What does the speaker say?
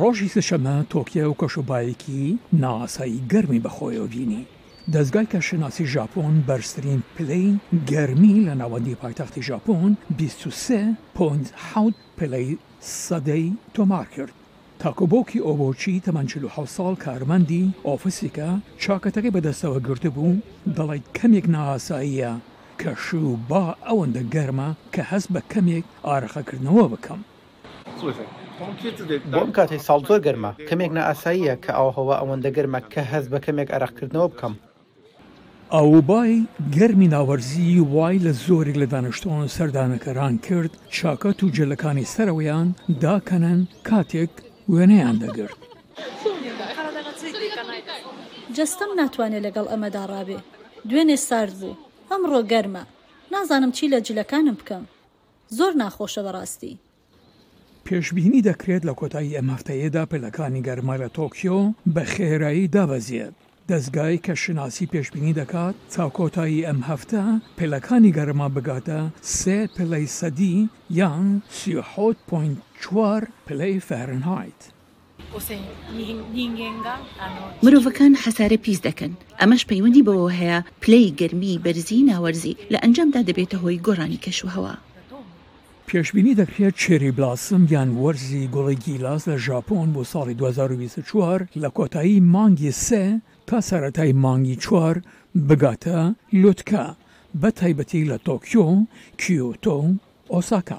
ڕۆژی سێشەممە تۆکیۆ کەشوبایەکی نائاسایی گەرمی بەخۆیەوە بینی، دەزگای کەشناسی ژاپۆن بەرزترین پلەی گەرمی لە ناوەندی پایتەختی ژاپۆن بیست و سێ پۆنت حەوت پلەی سەدەی تۆمارکرد. تاکوبۆکی ئۆبۆچی تەمەن چل و حەوت ساڵ کارمەندی ئۆفیسێکە چاکەتەکەی بەدەستەوە گرتبوو، دەڵێت کەمێک نائاساییە کەشوبا ئەوەندە گەرمە کە هەست بە کەمێک ئارەقەکردنەوە بکەم. بۆ ئەم کاتەی ساڵ زۆر گەرمە، کەمێک نائاساییە کە ئاووهەوا ئەوەندە گەرمە کە هەست بە کەمێک ئەرەقکردنەوە بکەم. ئاووبای گەرمی ناوەرزی وای لە زۆرێک لە دانیشتوان و سەردانەکەران کرد چاکەت و جلەکانی سەرەوەیان داکەنن کاتێک وێنەیان دەگرت. جەستەم ناتوانێ لەگەڵ ئەمەدا ڕابێ. دوێنێ سارد بوو. ئەمڕۆ گەرمە. نازانم چی لە جلەکانم بکەم. زۆر ناخۆشە بەڕاستی. پێشبینی دەکرێت لە کۆتایی ئەم هەفتەیەدا پلەکانی گەرما لە تۆکیۆ بە خێرایی دابەزێت. دەزگای کەشناسی پێشبینی دەکات تا کۆتایی ئەم هەفتە پلەکانی گەرما بگاتە سێ پلەی سەدی یان سی و حەوت پۆینت چوار پلەی فەهرنهایت. مرۆڤەکان حەسارە پیس دەکەن، ئەمەش پەیوەندی بەوەوە هەیە پلەی گەرمی، بەرزی، ناوەرزی، لە ئەنجامدا دەبێتە هۆی گۆڕانی کەشوهەوا. پێشبینی دەکرێت چێری بلاسم یان وەرزی گوڵی گیلاس لە ژاپۆن بۆ ساڵی دوو هەزار و بیست و چوار لە کۆتایی مانگی سێ تا سەرەتای مانگی چوار بگاتە لوتکە، بەتایبەتی لە تۆکیۆ، کیۆتۆ و ئۆساکا.